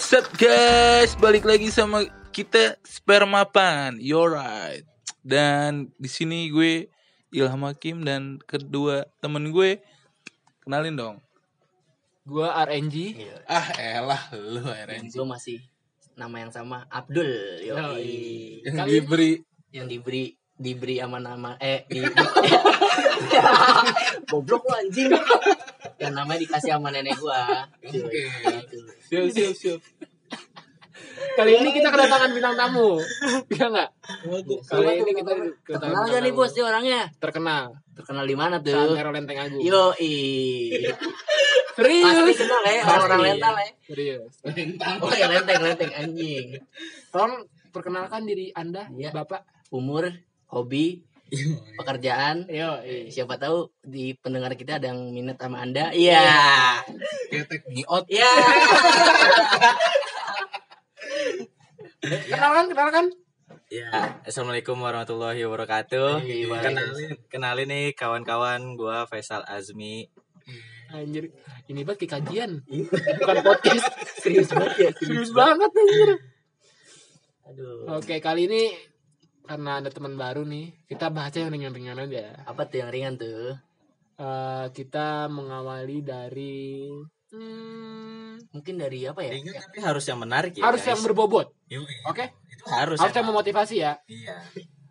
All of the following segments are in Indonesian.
What's up guys? Balik lagi sama kita Spermapan. You're right. Dan di sini gue Ilham Hakim dan kedua temen gue kenalin dong. Gua RNG. Ah, elah lu RNG. Gue masih nama yang sama Abdul yo Yoi. Yang Kali- diberi yang diberi diberi sama nama eh di, goblok lu anjing yang namanya dikasih sama nenek gua Gitu. siap siap siap. Kali ini kita kedatangan bintang tamu. Iya enggak? Kali ini kita kedatangan terkenal gak nih bos dia orangnya Terkenal. terkenal di mana tuh Santero Lenteng Agung. yo pasti Serius. kenal ya Pasti. orang rental ya Serius. oh ya lenteng lenteng anjing Tolong perkenalkan diri Anda, Iya. Bapak. umur hobi pekerjaan Yo, siapa tahu di pendengar kita ada yang minat sama anda iya Ketek ngiot. iya Kenalkan, kenalkan. Ya, assalamualaikum warahmatullahi wabarakatuh. Iya, Kenalin, kenalin nih kawan-kawan, gua Faisal Azmi. Anjir, ini buat kayak kajian. Bukan podcast. serius banget ya Serius banget anjir. aduh Oke, kali ini karena ada teman baru nih, kita bahasnya yang ringan-ringan aja. apa tuh yang ringan tuh Eh, kita mengawali dari hmm, mungkin dari apa ya Ringan tapi harus yang menarik ya. harus guys. yang berbobot, oke? Itu harus. Harus yang memotivasi ya. Iya.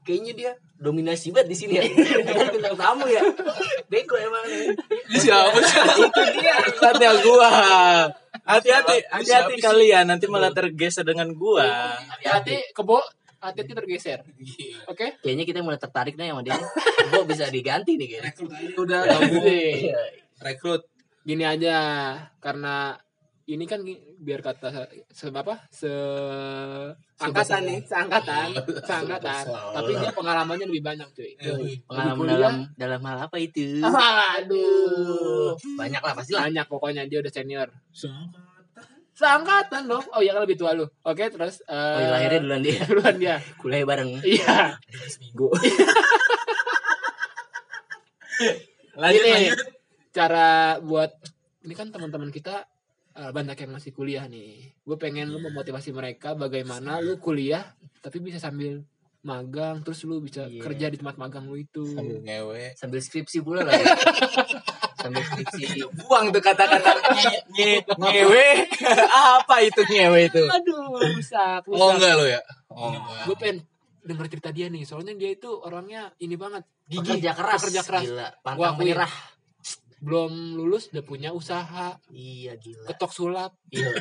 kayaknya dia dominasi banget di sini ya Dia bintang tamu ya bego emang nih Siapa sih? Itu dia saatnya gua. Hati-hati, hati-hati kalian nanti malah tergeser dengan gua. Hati-hati kebo, hati-hati tergeser. Oke? kayaknya kita mulai tertarik nih sama dia gua bisa diganti nih kayaknya Rekrut aja udah gabung. Jadi, Rekrut. Gini aja, karena ini kan biar kata se apa? Se angkatan nih, seangkatan, seangkatan. Tapi dia pengalamannya lebih banyak, cuy. pengalaman dalam dalam hal apa itu Aduh. banyak lah pasti lah Banyak pokoknya dia udah senior. Seangkatan dong. Oh iya kan lebih tua lu. Oke, terus eh oh iya, lahirnya duluan dia duluan dia. kuliah bareng Iya. Seminggu. lanjut, Gini, lanjut. cara buat ini kan teman-teman kita eh, banyak yang masih kuliah nih. Gue pengen lu memotivasi mereka bagaimana lu kuliah tapi bisa sambil magang terus lu bisa Iya. kerja di tempat magang lu itu. Sambil ngewe. sambil skripsi pula lah ya. sambil skripsi Buang tuh kata-kata nye- nye- nyewe. Apa itu nyewe itu? Aduh, rusak, rusak. Oh enggak lo ya? Oh enggak. Gue pengen denger cerita dia nih, soalnya dia itu orangnya ini banget, gigi, pekerja keras pekerja keras. gila Gua pantang menyerah Belum lulus udah punya usaha, iya gila ketok sulap. iya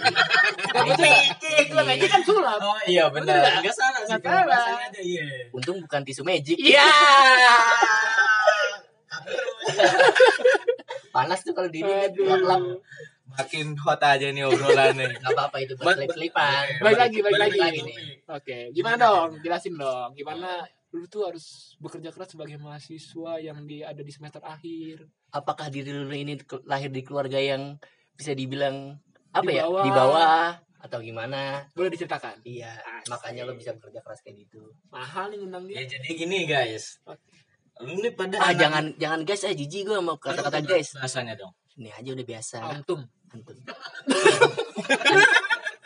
Tapi itu itu kan sulap. Oh iya benar. Enggak salah. Nggak kalau salah. bahasanya aja iya. untung bukan tisu magic Iya. panas tuh kalau diri Aduh. lap Makin hot aja nih obrolannya. nggak apa-apa itu buat selipan Baik lagi, baik Balik lagi. nih Oke, gimana dong? Jelasin dong. Gimana lu tuh harus bekerja keras sebagai mahasiswa yang di ada di semester akhir. apakah diri lu ini lahir di keluarga yang bisa dibilang apa Di ya bawah. di bawah atau gimana Boleh diceritakan? iya makanya lo bisa bekerja keras kayak gitu Mahal nih ngundang Ya dia. jadi gini guys. Nih pada ah anak- jangan jangan guys eh jijik gue mau kata-kata guys bahasanya dong. ini aja udah biasa Antum. Antum.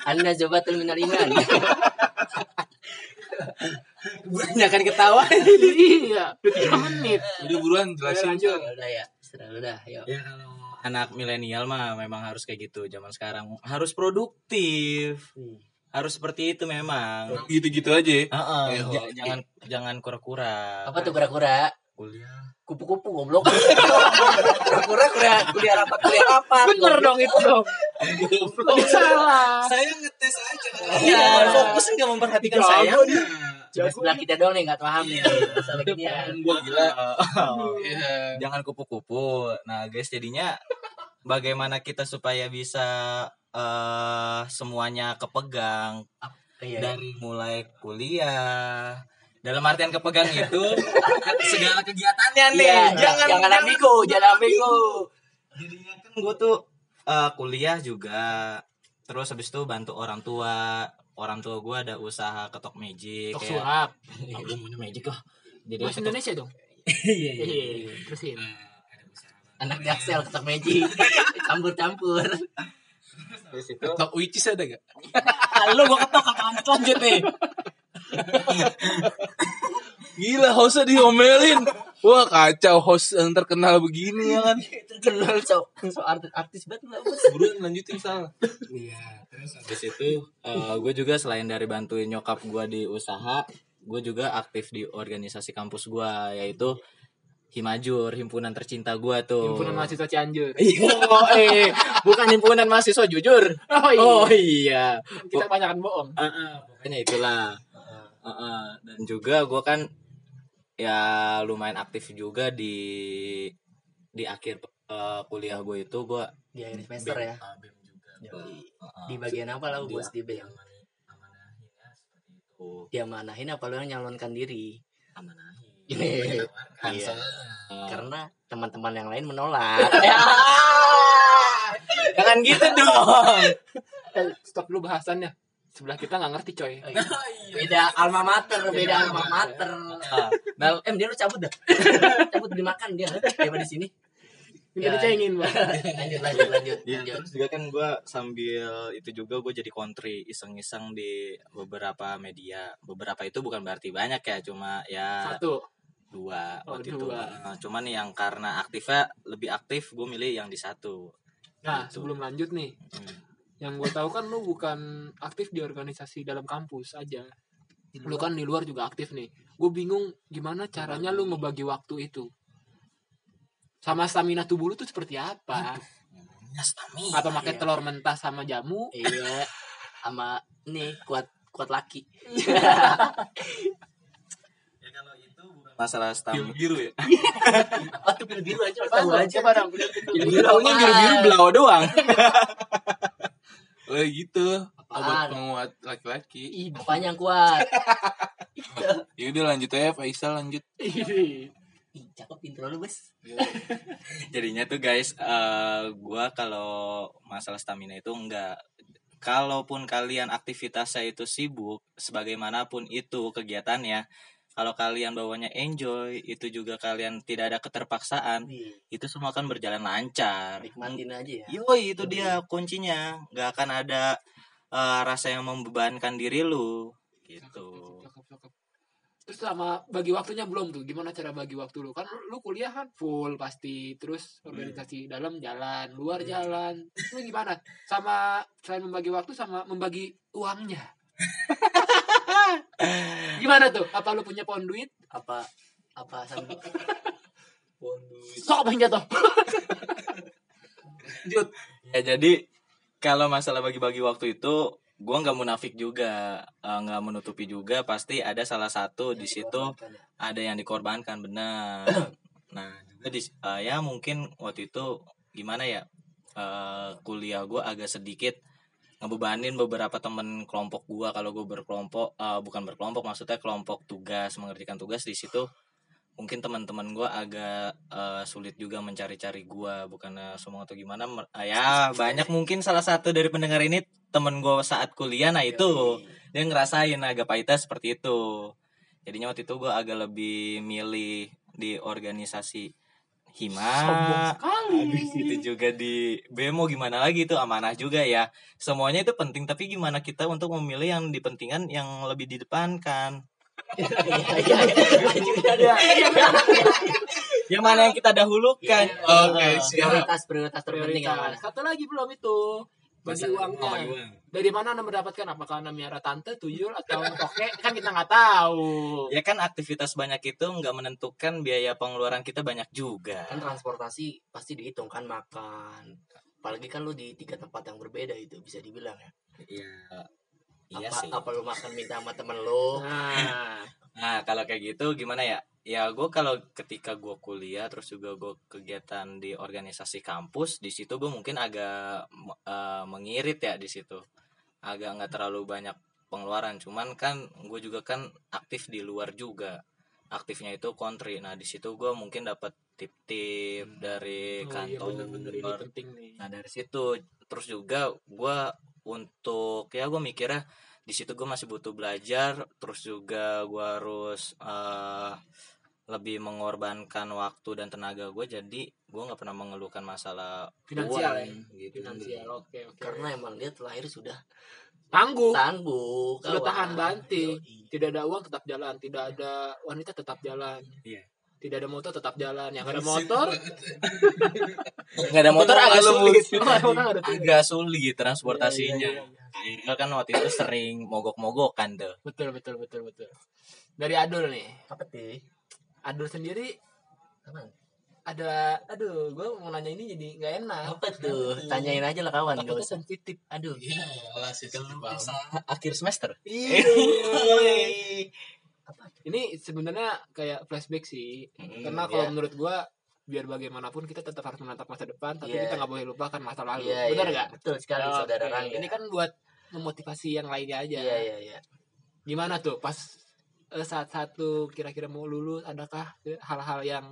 anda coba minal iman Banyak kan ketawa. iya, udah tiga menit. Udah buruan jelasin. Ya udah ya serah lu dah yuk Ya kalau anak milenial mah memang harus kayak gitu zaman sekarang harus produktif Hmm. harus seperti itu memang Gitu-gitu aja. Ya, j- oh. jangan jangan kura-kura apa tuh kura-kura kuliah kupu-kupu goblok kura-kura kuliah kuliah rapat kuliah rapat Bener dong itu dong. Salah. saya ngetes aja Iya. fokus nggak memperhatikan saya dia. cuma sebelah kita doang nih nggak paham nih masalah gini ya Gua gila. Oh. Iya. jangan kupu-kupu nah guys jadinya bagaimana kita supaya bisa eh semuanya kepegang iya dari mulai kuliah dalam artian kepegang itu segala kegiatannya nih Iya, jangan jangan ambigu jangan ambigu jadinya kan gue tuh eh, kuliah juga terus habis itu bantu orang tua orang tua gue ada usaha ketok magic Tok kayak sulap. gue maunya magic loh jadi ketok- Indonesia dong. iya iya Iya, terusin. Nah, anak jaksel ketok magic campur-campur Terus itu Ketok which is ada gak? lu gua ketok apa lanjut lanjut nih. Gila hostnya diomelin. Wah kacau host yang terkenal begini ya kan. Terkenal so, so artis, artis banget lah. Buruan lanjutin salah. Iya, terus habis itu gue juga selain dari bantuin nyokap gue di usaha, gue juga aktif di organisasi kampus gue yaitu Himajur, himpunan tercinta gue tuh. Himpunan mahasiswa Cianjur. Oh, eh, bukan himpunan mahasiswa jujur. Oh iya. Oh iya. Kita banyakan bohong. Heeh, pokoknya itulah. Heeh, dan juga gue kan ya lumayan aktif juga di di akhir eh, kuliah gue itu gue Di akhir semester ya. BEM juga. Yoi. Heeh. Di bagian apa lah bos di BEM? itu. Diamanahin apa lu yang nyalonkan diri? Amanahin. Iya. Menawarkan Iya. soalnya. Karena teman-teman yang lain menolak. Jangan gitu dong. Eh, stop dulu bahasannya. Sebelah kita nggak ngerti coy. beda alma mater, beda alma mater. Nah, Em dia lu cabut dah. cabut dimakan dia. Daripada di sini. Minta Ya. dicengin, Bang. Lanjut lanjut lanjut. Iya, lanjut. terus juga kan gue sambil itu juga gue jadi kontri iseng-iseng di beberapa media. Beberapa itu bukan berarti banyak ya, cuma ya Satu. dua Oh, waktu itu. dua. Nah, cuman yang karena aktifnya lebih aktif, gue milih yang di satu. Nah, Gitu. sebelum lanjut nih, Hmm. Yang gue tahu kan lu bukan aktif di organisasi dalam kampus aja. Lu kan di luar juga aktif nih. Gue bingung gimana caranya lu ngebagi waktu itu. Sama stamina tubuh lu tuh seperti apa? Ya, stamina. Atau pakai Iya. telur mentah sama jamu? Iya. Sama nih kuat kuat laki. Ya, kalau itu bukan masalah stamina. biru ya. Apa tuh biru biru aja Apa aja. Coba dong. Biru Taunya apaan? biru-biru belau doang. Oh gitu. Obat Apaan? penguat laki-laki. Ih, Apanya yang kuat? Ya udah lanjut aja Faisal lanjut. ih. Cakep intro lu, Bos. Jadinya tuh guys, eh gua kalau masalah stamina itu enggak. Kalaupun kalian aktivitasnya itu sibuk, sebagaimanapun itu kegiatannya, kalau kalian bawanya enjoy, itu juga kalian tidak ada keterpaksaan, Wih, itu semua akan berjalan lancar. Nikmatin aja ya. Yoi, itu dia kuncinya. Nggak akan ada eh, rasa yang membebankan diri lu. Gitu. Cakep, cakep. Terus sama bagi waktunya belum tuh? Gimana cara bagi waktu lu? Kan lu kuliah kan full pasti. Terus organisasi dalam jalan, luar jalan. Lu gimana? Sama selain membagi waktu sama membagi uangnya. gimana tuh? Apa lu punya pohon duit? Apa apa sambil Sok pengen jatuh. Lanjut. Ya jadi kalau masalah bagi-bagi waktu itu gua nggak munafik juga eh, nggak menutupi juga pasti ada salah satu di situ ada yang dikorbankan benar nah juga di eh, ya mungkin waktu itu gimana ya eh, kuliah gua agak sedikit ngebebanin beberapa temen kelompok gua kalau gue berkelompok eh, bukan berkelompok maksudnya kelompok tugas mengerjakan tugas di situ. Mungkin teman-teman gua agak eh, sulit juga mencari-cari gua bukan semua atau gimana Mer- ah, ya banyak mungkin salah satu dari pendengar ini temen gua saat kuliah nah itu dia ngerasain agak pahitnya seperti itu. Jadinya waktu itu gua agak lebih milih di organisasi hima Sombong sekali. Habis itu juga di BEMO gimana lagi itu amanah juga ya semuanya itu penting tapi gimana kita untuk memilih yang dipentingan yang lebih didepankan Iya, iya, iya. yang mana yang kita dahulukan Oke, siap. prioritas prioritas terpenting? Prioritas. Satu lagi belum itu. Bagi uangnya. oh, uang. Dari mana anda mendapatkan? Apakah anda miara tante, tuyul, atau toke? Kan kita nggak tahu. ya kan aktivitas banyak itu nggak menentukan biaya pengeluaran kita banyak juga Kan transportasi pasti dihitung kan makan. Apalagi kan lu di tiga tempat yang berbeda itu bisa dibilang ya. iya iya apa, sih apa lu makan minta sama temen lu? Nah, Nah, kalau kayak gitu gimana ya? Ya gue kalau ketika gue kuliah terus juga gue kegiatan di organisasi kampus, di situ gue mungkin agak eh, mengirit ya di situ. Agak nggak terlalu banyak pengeluaran, cuman kan gue juga kan aktif di luar juga. Aktifnya itu kontri. Nah, di situ gue mungkin dapat tip-tip dari oh iya kantor. bener-bener ini penting nih. Nah dari situ terus juga gue untuk ya gue mikirnya di situ gue masih butuh belajar terus juga gue harus eh lebih mengorbankan waktu dan tenaga gue jadi gue nggak pernah mengeluhkan masalah Finansial ya? uang, gitu finansial oke oke Karena emang dia terlahir sudah tangguh tangguh. sudah kawan. tahan banting Yoi. tidak ada uang tetap jalan tidak ada wanita tetap jalan Iya. Tidak ada motor tetap jalan yang ada motor nggak ada motor agak sulit agak sulit transportasinya Iya, iya, Akhirnya kan waktu itu sering mogok-mogokan tuh betul betul betul betul dari Adul nih Apa tuh? Adul sendiri Apaan? ada aduh gue mau nanya ini jadi nggak enak Apa tuh? Tanyain aja lah kawan. Gak usah. sensitif Aduh. Iya, lah sih akhir semester Iya. Ini sebenarnya kayak flashback sih Hmm, karena kalau iya. menurut gua biar bagaimanapun kita tetap harus menatap masa depan tapi Iya. kita nggak boleh lupakan masa lalu Iya, benar iya. nggak Betul sekali Oke, saudara Rangga. ini kan buat memotivasi yang lainnya aja Iya iya iya. gimana tuh pas eh, saat satu kira-kira mau lulus adakah eh, hal-hal yang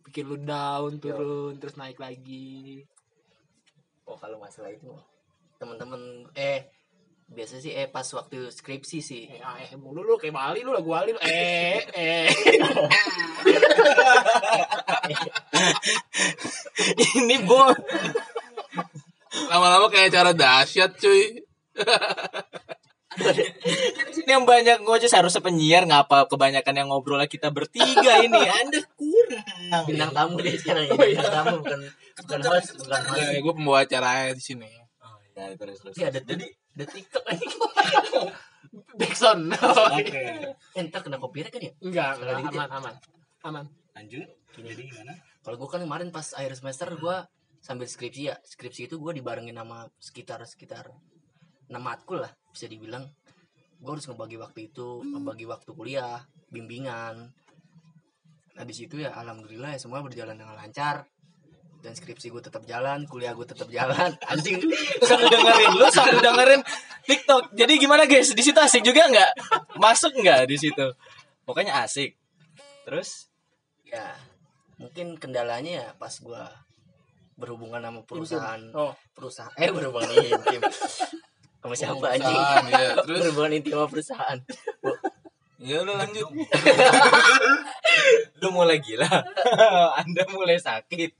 bikin lu down turun terus naik lagi Oh kalau masalah itu teman-teman eh biasa sih eh pas waktu skripsi sih. eh, ah, eh mulu lu kayak Bali lu lagu Bali lu eh eh ini bo Lama-lama kayak cara dahsyat cuy. ini yang banyak ngoceh harusnya penyiar ngapa kebanyakan yang ngobrol kita bertiga ini anda kurang Bintang tamu deh sekarang ya. Oh, iya. Bintang tamu bukan bukan host, bukan host. Ya, gue pembawa acara di sini. Ya, terus terus Iya, ada jadi ada TikTok aja. Backsound oke Eh, ntar kena copyright kan ya? enggak enggak dikit ya? aman aman aman lanjut jadi gimana Kalau gue kan kemarin pas akhir semester gue sambil skripsi ya. Skripsi itu gue dibarengin sama sekitar sekitar enam matkul lah bisa dibilang. Gue harus ngebagi waktu itu, ngebagi waktu kuliah, bimbingan. Nah di situ ya alhamdulillah ya semua berjalan dengan lancar. Dan skripsi gue tetap jalan, kuliah gue tetap jalan. Anjing. sambil dengerin. Lu sambil dengerin TikTok. Jadi gimana guys? Di situ asik juga nggak? Masuk nggak di situ? Pokoknya asik. Terus? Ya mungkin kendalanya ya pas gue berhubungan sama perusahaan. Oh. Perusahaan eh berhubungan intim. Sama siapa anjing? ya. Terus? Berhubungan intim sama perusahaan. Ya udah lanjut. lu mulai gila. Anda mulai sakit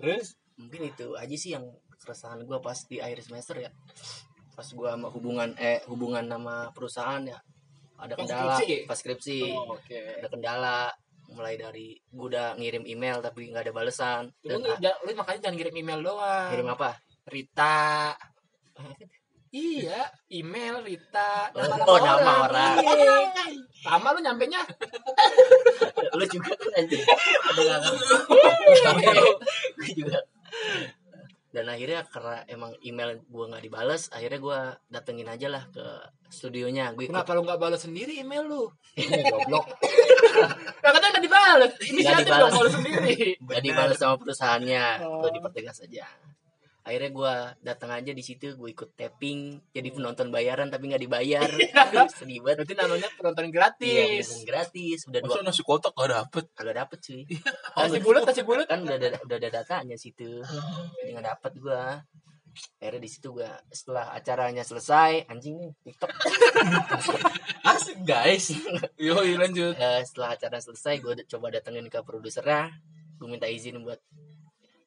terus? Mungkin itu aja sih yang keresahan gue pas di akhir semester ya. Pas gue sama hubungan eh hubungan sama perusahaan ya. Ada Pas kendala skripsi? pas skripsi. Oh, oke. Ada kendala mulai dari gue udah ngirim email tapi nggak ada balesan. Lu, dan lu, lu makanya jangan kirim email doang. ngirim apa? Rita. Iya, email Rita. Oh, nama orang. Iya. Lama lu nyampe nya. lu juga kan nggak ngerti gue juga dan akhirnya karena emang email gue nggak dibales akhirnya gue datengin aja lah ke studionya gue ikut Kenapa lu nggak balas sendiri email lu? goblok Nah, katanya nggak dibales. Inisiatif dibalas. dong sendiri. gak dibales sama perusahaannya Oh. gue dipertegas aja akhirnya gue datang aja di situ gue ikut tapping. Jadi penonton bayaran tapi nggak dibayar. Sedih banget. Berarti namanya penonton iya gratis. beneran gratis. Udah dua nasi kotak gak dapet? kalau dapet cuy. Nasi bulat, nasi bulat. kan udah ada udah ada datanya situ. Jadi nggak dapet gue akhirnya di situ gue setelah acaranya selesai anjing nih tiktok. Asik guys. Yoi lanjut. Eh, setelah acara selesai gue coba datengin ke produsernya. Gue minta izin buat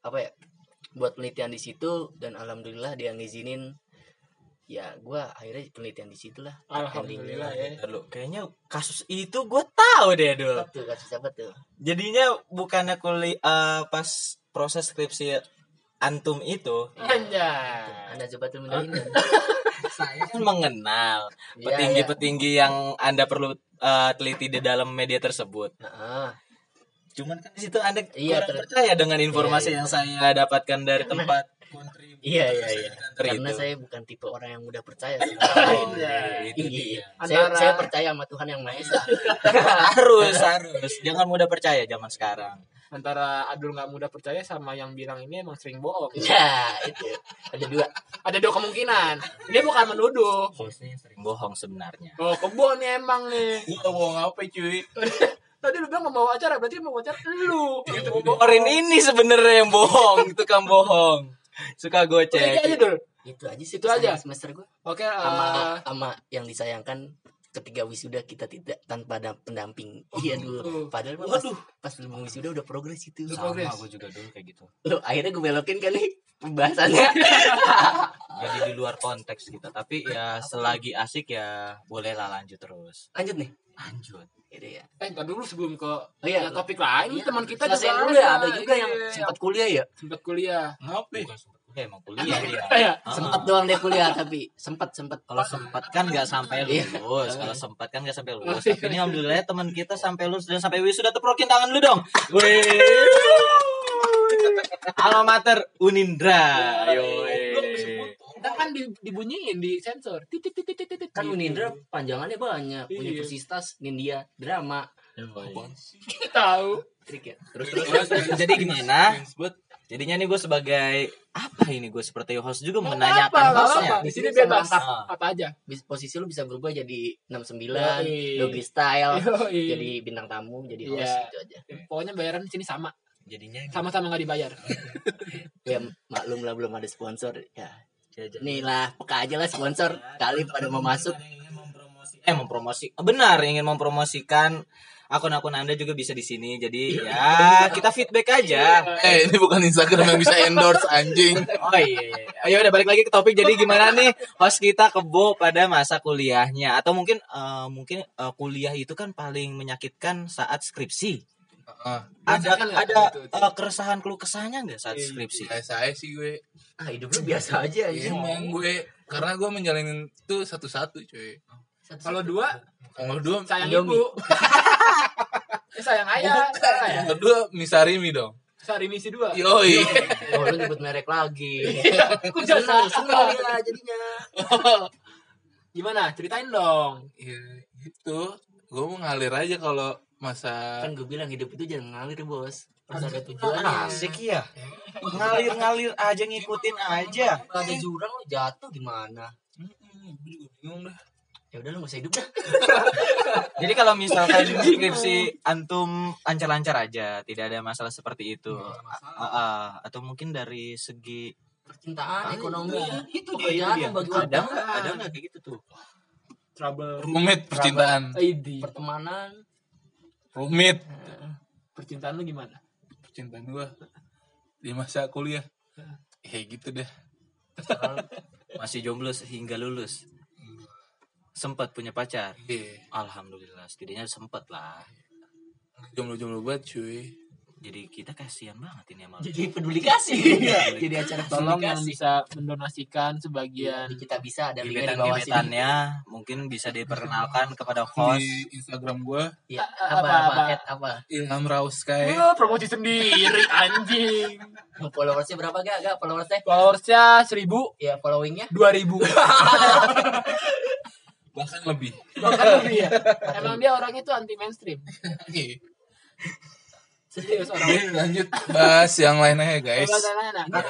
apa ya buat penelitian di situ dan alhamdulillah dia ngizinin. Ya gue akhirnya penelitian di situ lah. Alhamdulillah ya. Ntar lu, kayaknya kasus itu gue tahu deh dul. Apa tuh kasus apa tuh? Jadinya bukannya kuliah eh, pas proses skripsi antum itu. Anjay. anda coba tuh saya kan mengenal Iya, petinggi-petinggi yang anda perlu eh, teliti di dalam media tersebut. Nah, cuman kan di situ anda Iya, kurang ter- percaya dengan informasi Iya, iya. yang saya dapatkan dari tempat kontribusi iya iya iya karena itu. saya bukan tipe orang yang mudah percaya Oh, sebenarnya. itu Iya. dia. saya, Antara- saya percaya sama Tuhan yang Maha Esa harus harus jangan mudah percaya zaman sekarang Antara Adul nggak mudah percaya sama yang bilang ini emang sering bohong. ya itu ada dua Ada dua kemungkinan. Dia bukan menuduh. hostnya sering bohong sebenarnya Oh, kebon nih emang nih. Gue bohong apa cuy? Tadi lu bilang mau bawa acara, berarti mau acara lu. Orin ini sebenarnya yang bohong tukang bohong. Suka Udah aja gocek dulu. itu aja sih Itu aja? semester gue Oke, sama eh, sama yang disayangkan ketika wisuda kita tidak tanpa ada pendamping. Iya dulu Oh. padahal mah pas, pas belum wisuda udah progres itu. Sama progres. gue juga dulu kayak gitu. Loh, akhirnya gue belokin kan nih pembahasannya. Jadi di luar konteks kita tapi ya selagi asik ya bolehlah lanjut terus. Lanjut nih lanjut Yaudah ya Eh, ntar dulu sebelum ke Oh iya. ke topik lain, Iya, teman kita selesaiin juga dulu ya ada juga yang Iya, sempat kuliah ya sempat kuliah. Ngapain? bukan sempat kuliah emang kuliah dia Iya. Ah. sempat doang dia kuliah tapi sempat sempat kalau sempat kan nggak sampai Iya. lulus kalau sempat kan nggak sampai lulus tapi ini alhamdulillah ya, teman kita sampai lulus dan sampai wisuda teprokin tangan lu dong Wih. alma mater Unindra Yoi. Ntar kan di- dibunyiin di sensor. Titit titit titit titit. kan Gitu. Unindra panjangannya banyak Iya. Universitas Nindya Drama tahu. trik ya terus terus, terus, jadi gimana jadinya nih gue sebagai apa ini gue seperti host juga Nggak menanyakan nggak hostnya apa-apa. Di sini bebas. ngangkat. Apa aja. Posisi lu bisa berubah jadi 69 Yoi. doggy style Yoi. jadi bintang tamu jadi host Iya. gitu aja Pokoknya bayaran di sini sama. jadinya Sama-sama nggak dibayar. ya maklum lah belum ada sponsor ya nih lah peka aja lah sponsor. Kali pada mau masuk. Eh mempromosi. Benar ingin mempromosikan akun-akun anda juga bisa di sini. Jadi ya kita feedback aja. Eh ini bukan Instagram yang bisa endorse anjing. oh iya iya. ayo udah balik lagi ke topik. Jadi gimana nih host kita kebo pada masa kuliahnya? Atau mungkin eh, mungkin eh, kuliah itu kan paling menyakitkan saat skripsi Ah, ada Kan ada Itu, itu. eh, keresahan keluh kesahnya nggak saat Iya, skripsi biasa aja sih gue. ah hidup lu biasa aja Iya, ya Emang gue karena gue menjalin itu satu-satu cuy. Kalau dua Kalau dua sayang Indomie. ibu. Eh, sayang ayah. sayang ayah. yang kedua misarimi dong. Sehari misi dua. Yoi. oh lu nyebut merek lagi Aku jasa. seneng ya jadinya Gimana? Ceritain dong. Iya gitu. Gue mau ngalir aja kalau masa kan gue bilang hidup itu jangan ngalir bos. Harus ada tujuannya. Asik ya ngalir-ngalir aja ngikutin aja. Kalau ada jurang lu jatuh gimana? Hmm, gue juga bingung dah. ya udah lu gak usah hidup dah. Jadi kalau misalkan skripsi antum lancar-lancar aja, tidak ada masalah seperti itu. Atau mungkin dari segi percintaan ekonomi. Itu pekerjaan dia, bagi ada warga nggak? Ada nggak kayak gitu tuh? Trouble. Rumit percintaan. Pertemanan Rumit Percintaan lu gimana? percintaan gue di masa kuliah. Ya gitu deh. Masih jomblo hingga lulus. Sempat punya pacar. Iya. Alhamdulillah, setidaknya sempat lah. Jomblo-jomblo banget cuy. Jadi kita kasihan banget ini sama jadi peduli kasih jadi acara Tolong yang bisa mendonasikan sebagian Jadi kita bisa ada linknya di bawah sini mungkin bisa diperkenalkan kepada host. Di Instagram gue ya, Apa, apa apa? apa Ilham Rauskai. Wah, promosi sendiri anjing. followersnya berapa gak gak followersnya Followersnya seribu, ya followingnya dua ribu. Bahkan lebih. Bahkan lebih ya. Emang dia orangnya tuh anti mainstream. Iya. Serius orang. Lanjut bahas yang lainnya ya guys. Nah,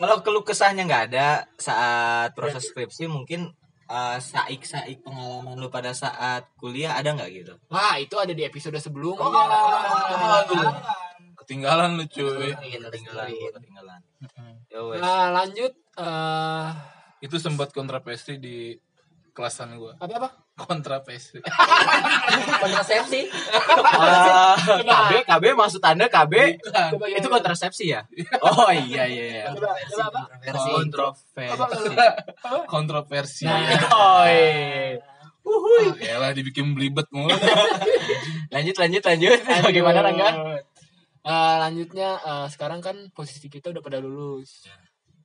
Kalau keluh kesahnya nggak ada saat proses skripsi mungkin eh, saik-saik pengalaman lu pada saat kuliah ada nggak gitu? Wah, itu ada di episode sebelumnya. Aduh. Ketinggalan lu cuy. Ketinggalan, ketinggalan. Ya. Nah, lanjut eh Itu sempat kontrapestri di kelasan gue. apa apa? Kontrapestri. kontrasepsi Ah, KB, KB maksud anda KB Coba itu kontrasepsi ya? Oh iya iya iya. Kontroversi. Kontroversi. Oh iya. Ya lah dibikin belibet mulu. Lanjut lanjut lanjut. Bagaimana Rangga? Eh, lanjutnya eh, sekarang kan posisi kita udah pada lulus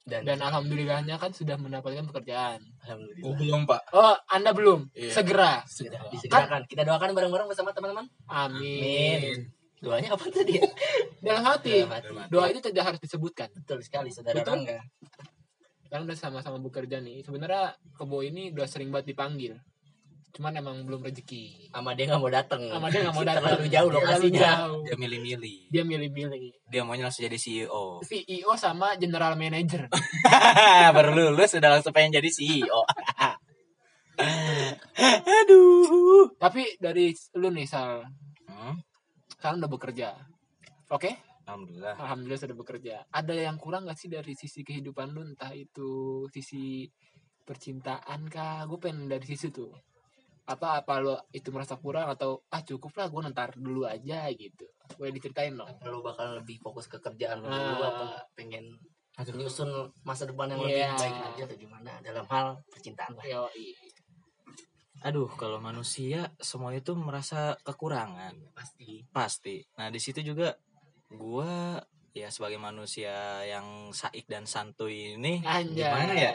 dan, dan alhamdulillahnya kan sudah mendapatkan pekerjaan. alhamdulillah Oh, belum pak. Oh, Anda belum? Iya. Segera. Segera. disediakan kita doakan bareng-bareng bersama teman-teman Amin. doanya apa tadi Dalam hati. Dalam hati. Doa itu tidak harus disebutkan. betul sekali saudara Betul. Rangga Kan udah sama-sama bekerja nih. Sebenarnya Kebo ini udah sering banget dipanggil. Cuman emang belum rezeki. sama dia nggak mau datang Sama dia nggak mau datang. terlalu jauh Terlalu lokasinya jauh. Dia milih-milih. Dia milih-milih. Dia maunya langsung jadi CEO. CEO sama general manager. Baru lulus udah langsung pengen jadi CEO. Aduh. Tapi dari lu nih Sal, Hmm, sekarang udah bekerja. Oke? Alhamdulillah. Alhamdulillah sudah bekerja. Ada yang kurang gak sih dari sisi kehidupan lu? Entah itu sisi percintaan kah? Gue pengen dari sisi tuh. Apa apa lo itu merasa kurang atau ah cukup lah gue ntar dulu aja gitu boleh diceritain dong Kalau bakal lebih fokus ke kerjaan lu Ah. dulu apa pengen nyusun masa depan yang lebih Iya. baik aja atau gimana dalam hal percintaan lah. yo Aduh, kalau manusia semua itu merasa kekurangan. Pasti. Pasti. Nah, di situ juga gua ya sebagai manusia yang saik dan santuy ini anjay gimana ya?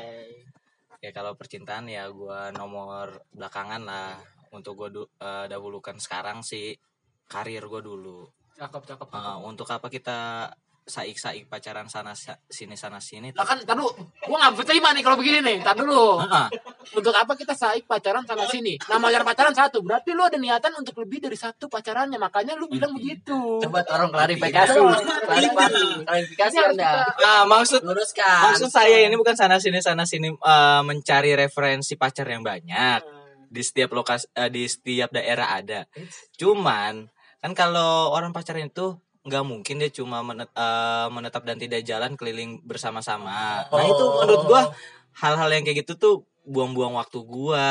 Ya kalau percintaan ya gua nomor belakangan lah. Untuk gua du- eh, dahulukan sekarang sih karir gua dulu. cakep cakep cakep. untuk apa kita saik-saik pacaran sana sa- sini sana sini? Lah kan, tar dulu. Gua nggak bisa terima nih kalau begini nih. Dulu. Heeh. Untuk apa kita saik pacaran sana sini? Namanya pacaran satu. Berarti lu ada niatan untuk lebih dari satu pacarannya. Makanya lu bilang begitu. Coba tolong klarifikasi. klarifikasi, klarifikasi Anda. kita- Ah, maksud Luruskan. Maksud saya ini bukan sana sini sana sini eh, mencari referensi pacar yang banyak di setiap lokasi eh, di setiap daerah ada. Cuman kan kalau orang pacaran itu nggak mungkin dia cuma menet- eh, menetap dan tidak jalan keliling bersama-sama. Nah itu menurut gua hal-hal yang kayak gitu tuh buang-buang waktu gua,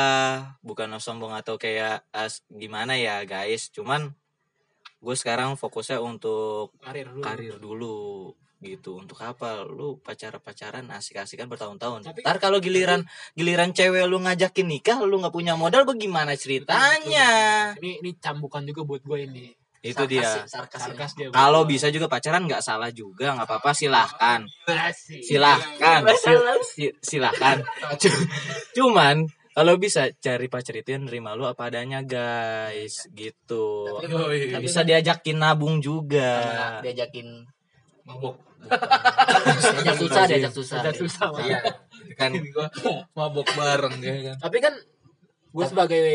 bukan sombong atau kayak eh, gimana ya guys. Cuman gue sekarang fokusnya untuk Karir dulu. karir dulu gitu untuk apa lu pacar pacaran asik-asikan bertahun-tahun Tapi- ntar kalau giliran giliran cewek lu ngajakin nikah lu nggak punya modal bagaimana ceritanya Ini ini cambukan juga buat gue ini. Itu dia Sarkas, sarkas. Sarkas dia. kalau bisa juga pacaran nggak salah juga nggak apa-apa silahkan silahkan Sil- si- silahkan Cu- cuman kalau bisa cari pacar itu yang nerima lu apa adanya guys gitu Yoi. bisa diajakin nabung juga diajakin Mabok. diajak susah diajak susah. Ada susah. Iya, kan Gua mabok bareng ya kan. Tapi kan gue sebagai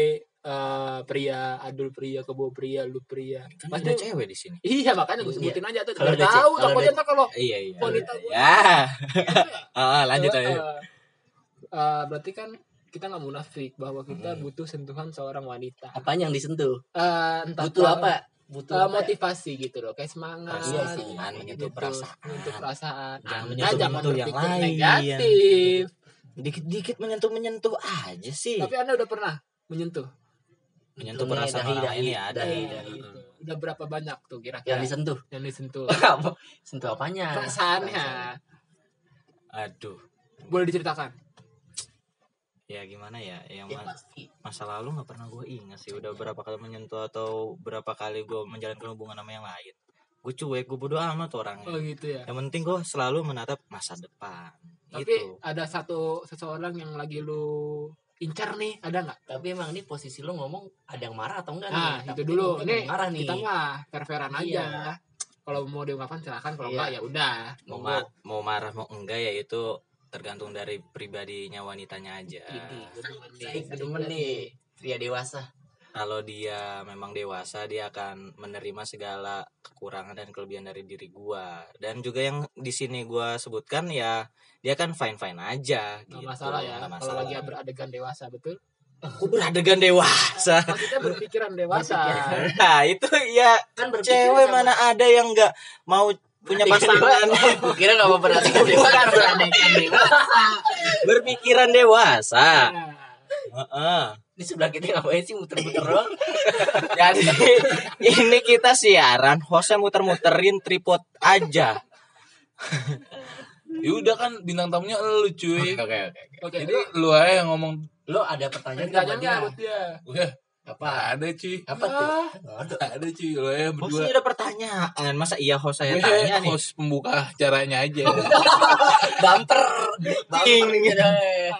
eh, pria, adul pria, kebo pria, lu pria. kan Pasti ada cewek di sini Iya makanya gue sebutin aja tuh. Kalau ada tahu takutnya ada- ntar kalau iya iya wanita gue. ya Ah, lanjut Eh, aja eh, eh, berarti kan kita nggak munafik bahwa kita Hmm. butuh sentuhan seorang wanita. Apanya yang disentuh? Eh, entah Butuh apa? Butuh apa? motivasi gitu loh, kayak semangat. Iya Perasaan, menyentuh gitu, perasaan. menyentuh perasaan. Jangan Anda menyentuh- jangan menyentuh yang lain. negatif. dikit-dikit menyentuh menyentuh aja sih Tapi Anda udah pernah menyentuh? Menyentuh Ini perasaan dahi, orang lain ya ada Eh, dahi. gitu. Udah berapa banyak tuh Yang kira-kira disentuh. yang disentuh? Sentuh apanya? Perasaannya. aduh Boleh diceritakan? ya gimana ya yang Ya masa lalu nggak pernah gue ingat sih udah berapa kali menyentuh atau berapa kali gue menjalankan hubungan sama yang lain gue cuek gue bodo amat orangnya Oh gitu ya. yang penting gue selalu menatap masa depan Tapi gitu ada satu seseorang yang lagi lu incar nih, ada nggak? Tapi emang ini posisi lo ngomong ada yang marah atau enggak Nah, nih? itu Takutnya dulu. Ini marah nih. kita mah fair-fairan aja. Iya. Kalau mau diungkapkan silakan, kalau Iya. enggak ya udah. mau ma- mau marah mau enggak ya itu tergantung dari pribadinya wanitanya aja Ini. Saya demen nih. Pria dewasa. Kalau dia memang dewasa dia akan menerima segala kekurangan dan kelebihan dari diri gua dan juga yang di sini gua sebutkan ya dia kan fine fine aja Nggak gitu masalah ya. nggak Kalau masalah. lagi beradegan dewasa, betul? Aku beradegan dewasa Maksudnya berpikiran dewasa. nah itu ya Kan cewek sama- mana ada yang nggak mau punya pasangan kira gak mau perhatikan dewasa. Perhatikan dewasa. berpikiran dewasa Nah, Heeh. Ini sebelah kita ngapain sih muter-muter doang? Jadi ini kita siaran, hostnya muter-muterin tripod aja. Ya udah kan bintang tamunya lu cuy. Oke oke. Oke, Jadi lu aja yang ngomong. Lo ada pertanyaan nggak buat pertanyaannya dia? buat dia. Udah, Apa? ada cuy. Apa tuh? Ada cuy, lu aja berdua. Hostnya ada pertanyaan, masa iya host saya tanya nih? host pembuka acaranya aja. Bumper. Bumper gitu.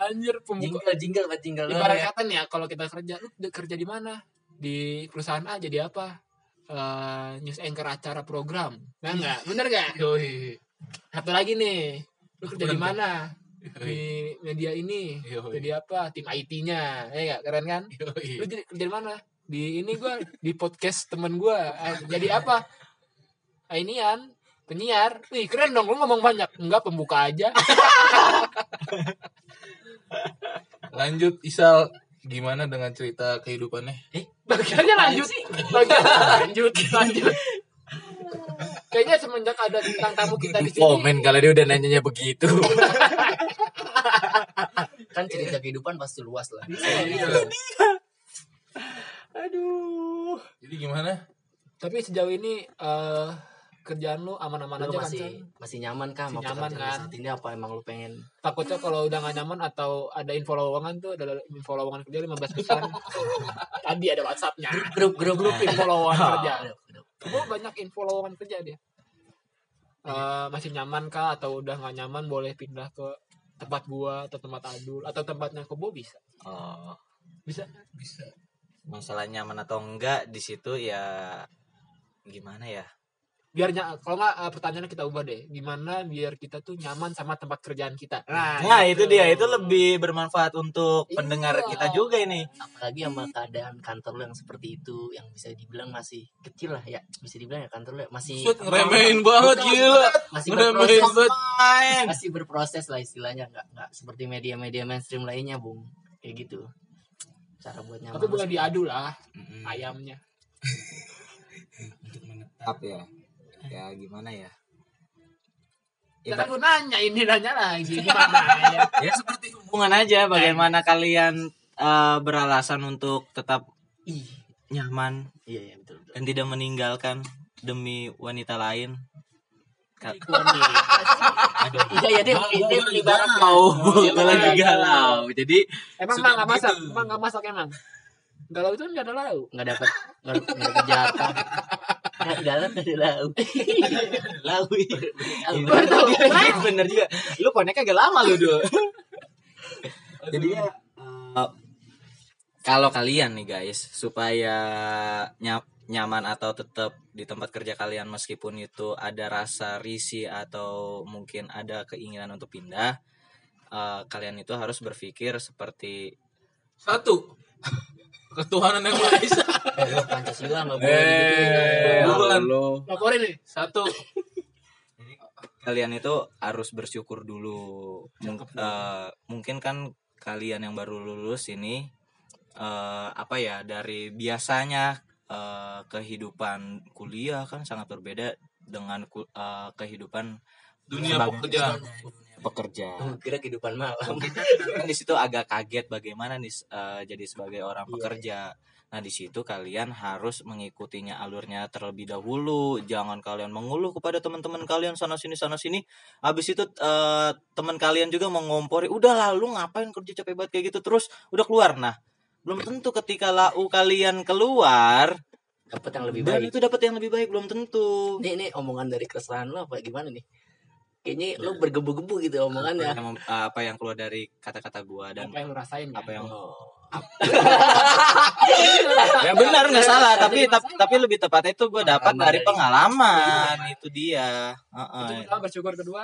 Anjir pembuka. Jingle, jingle, jingle doang Ibarat ya. kata nih ya, kalau kita kerja, lu kerja di mana? Di perusahaan A jadi apa? Eh, news anchor acara program. Nah enggak? Bener enggak? Yoi. Satu lagi nih. Lu kerja di mana? Di media ini. Yoi. Jadi apa? Tim IT-nya. Ya enggak? Keren kan? Yoi. Lu jadi kerja di mana? Di ini gua di podcast temen gua. Eh, jadi apa? Ah, inian penyiar. Wih, keren dong lu ngomong banyak. Enggak pembuka aja. Lanjut Isal gimana dengan cerita kehidupannya? Bagiannya lanjut. Bagiannya lanjut, lanjut. Kayaknya semenjak ada bintang tamu kita di sini. Komen kalau dia udah nanyanya begitu. Kan cerita kehidupan pasti luas lah. Iya. Aduh. Jadi gimana? Tapi sejauh ini eh kerjaan lu aman-aman aja kan masih San? masih nyaman kah Masih nyaman, kan? saat ini apa emang lu pengen Takutnya kalau udah gak nyaman atau ada info lowongan tuh ada info lowongan kerja 15 besar. Tadi ada WhatsAppnya. grup grup Grup info lowongan kerja. Gue banyak info lowongan kerja dia. Eh, masih nyaman kah atau udah nggak nyaman boleh pindah ke tempat gua atau tempat adul atau tempatnya kebo bisa Oh, bisa Bisa. masalah nyaman atau enggak di situ ya gimana ya? Biar ny- kalau nggak eh, pertanyaannya kita ubah deh gimana biar kita tuh nyaman sama tempat kerjaan kita nah, Nah, gitu. itu dia. Itu lebih bermanfaat untuk Iya. pendengar kita juga ini. apalagi sama keadaan kantor lu yang seperti itu yang bisa dibilang masih kecil lah ya bisa dibilang ya kantor lu ya masih Set ngeremehin banget gila. masih berproses banget. masih berproses lah istilahnya nggak nggak seperti media-media mainstream lainnya bung kayak gitu cara buat nyaman tapi boleh diadu lah Mm-mm. ayamnya Untuk menetap ya. Ya gimana ya? ya Ya, kan nanya ini nanya lagi gimana ya ya seperti hubungan aja bagaimana kalian eh, beralasan untuk tetap ih. nyaman iya iya betul betul. dan tidak meninggalkan demi wanita lain. Iya iya dia dia Dia gue lagi melibatkan. galau. Jadi emang mah nggak masak? emang nggak masak emang? Galau itu nggak ada lauk nggak dapat nggak nggak dapat jatah nggak dalam ada Baru tahu. bener juga. Lu koneknya agak lama lu dulu. Jadi ya eh, kalau kalian nih guys supaya nya- nyaman atau tetap di tempat kerja kalian meskipun itu ada rasa risih atau mungkin ada keinginan untuk pindah eh, kalian itu harus berpikir seperti Satu. Ketuhanan yang Maha Esa. Eh, Pancasila nggak boleh Eh, gitu bukan. laporin nih Satu. kalian itu harus bersyukur dulu. Mung- eh, mungkin kan kalian yang baru lulus ini eh, apa ya dari biasanya eh, kehidupan kuliah kan sangat berbeda dengan eh, kehidupan Dunia pekerjaan. Pekerja. Oh, kira kehidupan malam kan di situ agak kaget bagaimana nih eh, jadi sebagai orang Iya. pekerja. Nah di situ kalian harus mengikutinya alurnya terlebih dahulu. Jangan kalian mengeluh kepada teman-teman kalian sana sini sana sini. Habis itu eh, teman kalian juga mengompori, udah lalu ngapain kerja capek banget kayak gitu terus udah keluar. Nah belum tentu ketika lau kalian keluar dapat yang lebih dan baik itu dapat yang lebih baik belum tentu. ini ini omongan dari keresahan lo apa gimana nih kayaknya lo bergebu-gebu gitu Apa omongannya yang, mem- apa yang keluar dari kata-kata gua dan apa yang lu rasain kan? apa yang Oh. ya benar nggak salah. Tapi tapi, tapi lebih tepatnya itu gue dapat Pengalaman dari pengalaman. Itu dia. Heeh. itu pertama bersyukur kedua.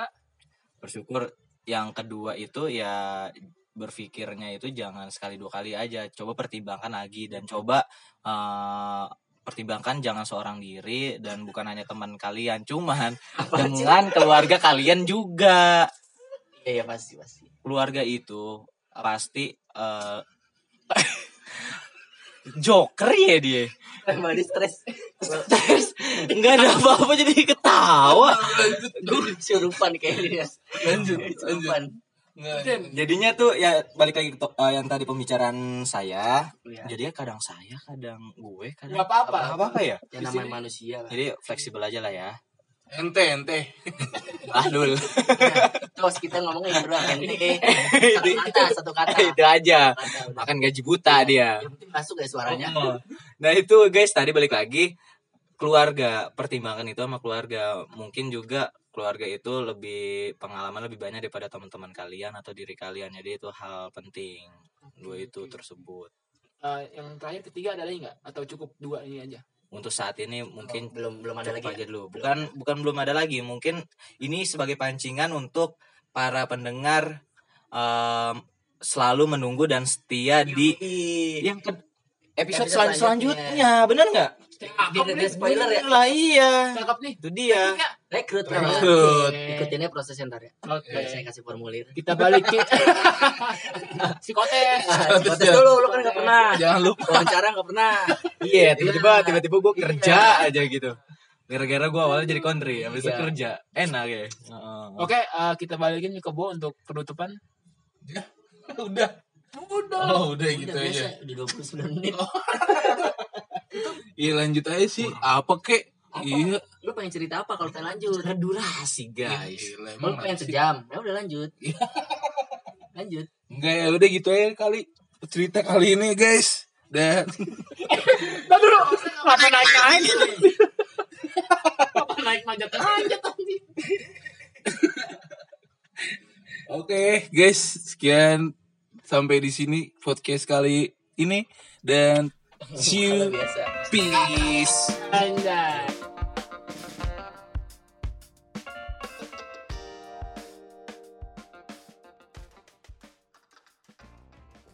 Bersyukur yang kedua itu ya berpikirnya itu jangan sekali dua kali aja. Coba pertimbangkan lagi dan coba eh, pertimbangkan jangan seorang diri dan bukan hanya teman kalian cuman dengan keluarga kalian juga. Iya iya pasti pasti. Keluarga itu pasti eh, joker ya dia. Emang di stres Terus nggak ada apa-apa jadi ketawa. gue surupan kayaknya. Lanjut, lanjut. Nggak, Din, Jadinya tuh ya balik lagi ke eh, yang tadi pembicaraan saya. ya, Jadinya kadang saya, kadang gue, kadang nggak apa-apa Nggak apa-apa ya. ya namanya manusia lah Jadi fleksibel aja lah ya. Ente, ente. Ah dul. terus kita ngomongin berdua ente satu kata satu kata itu aja. Kata. Makan gaji buta dia. yang penting masuk ya suaranya Oh. Nah itu guys tadi balik lagi keluarga pertimbangan itu sama keluarga mungkin juga keluarga itu lebih pengalaman lebih banyak daripada teman-teman kalian atau diri kalian. Jadi itu hal penting dua itu tersebut. Eh, yang terakhir ketiga ada lagi nggak? Atau cukup dua ini aja? Untuk saat ini mungkin belum belum ada lagi. aja dulu. Bukan bukan belum ada lagi. Mungkin ini sebagai pancingan untuk para pendengar em, selalu menunggu dan setia di yang ke- episode, Episode selan- selanjutnya. selanjutnya bener nggak? Spoiler ya? Lah iya. Cakep nih itu dia. Rekrut Rekrut. ikutinnya prosesnya ntar ya. Oke. Ntar saya kasih formulir. Kita balikin psikotes. Protes dulu lu kan gak pernah. Jangan lupa. wawancara gak pernah. Iya tiba-tiba tiba-tiba gue kerja aja gitu. Gara-gara gue awalnya jadi kontri habis itu Iya. kerja. Enak ya. Heeh. oke eh, kita balikin ke Bo untuk penutupan. Udah. Udah. Oh, udah gitu Udah aja. biasa di 29 menit. Iya lanjut aja sih. Apa kek? Apa? Iya. Lu pengen cerita apa kalau kita lanjut? Ada durasi guys. Gila, Lu pengen nasib. sejam. Ya udah lanjut. lanjut. Enggak ya udah gitu aja kali cerita kali ini guys. Dan Nah, dulu. Apa naik naik? Apa naik manjat manjat. Oke guys, sekian sampai di sini podcast kali ini dan see you peace. Anjay.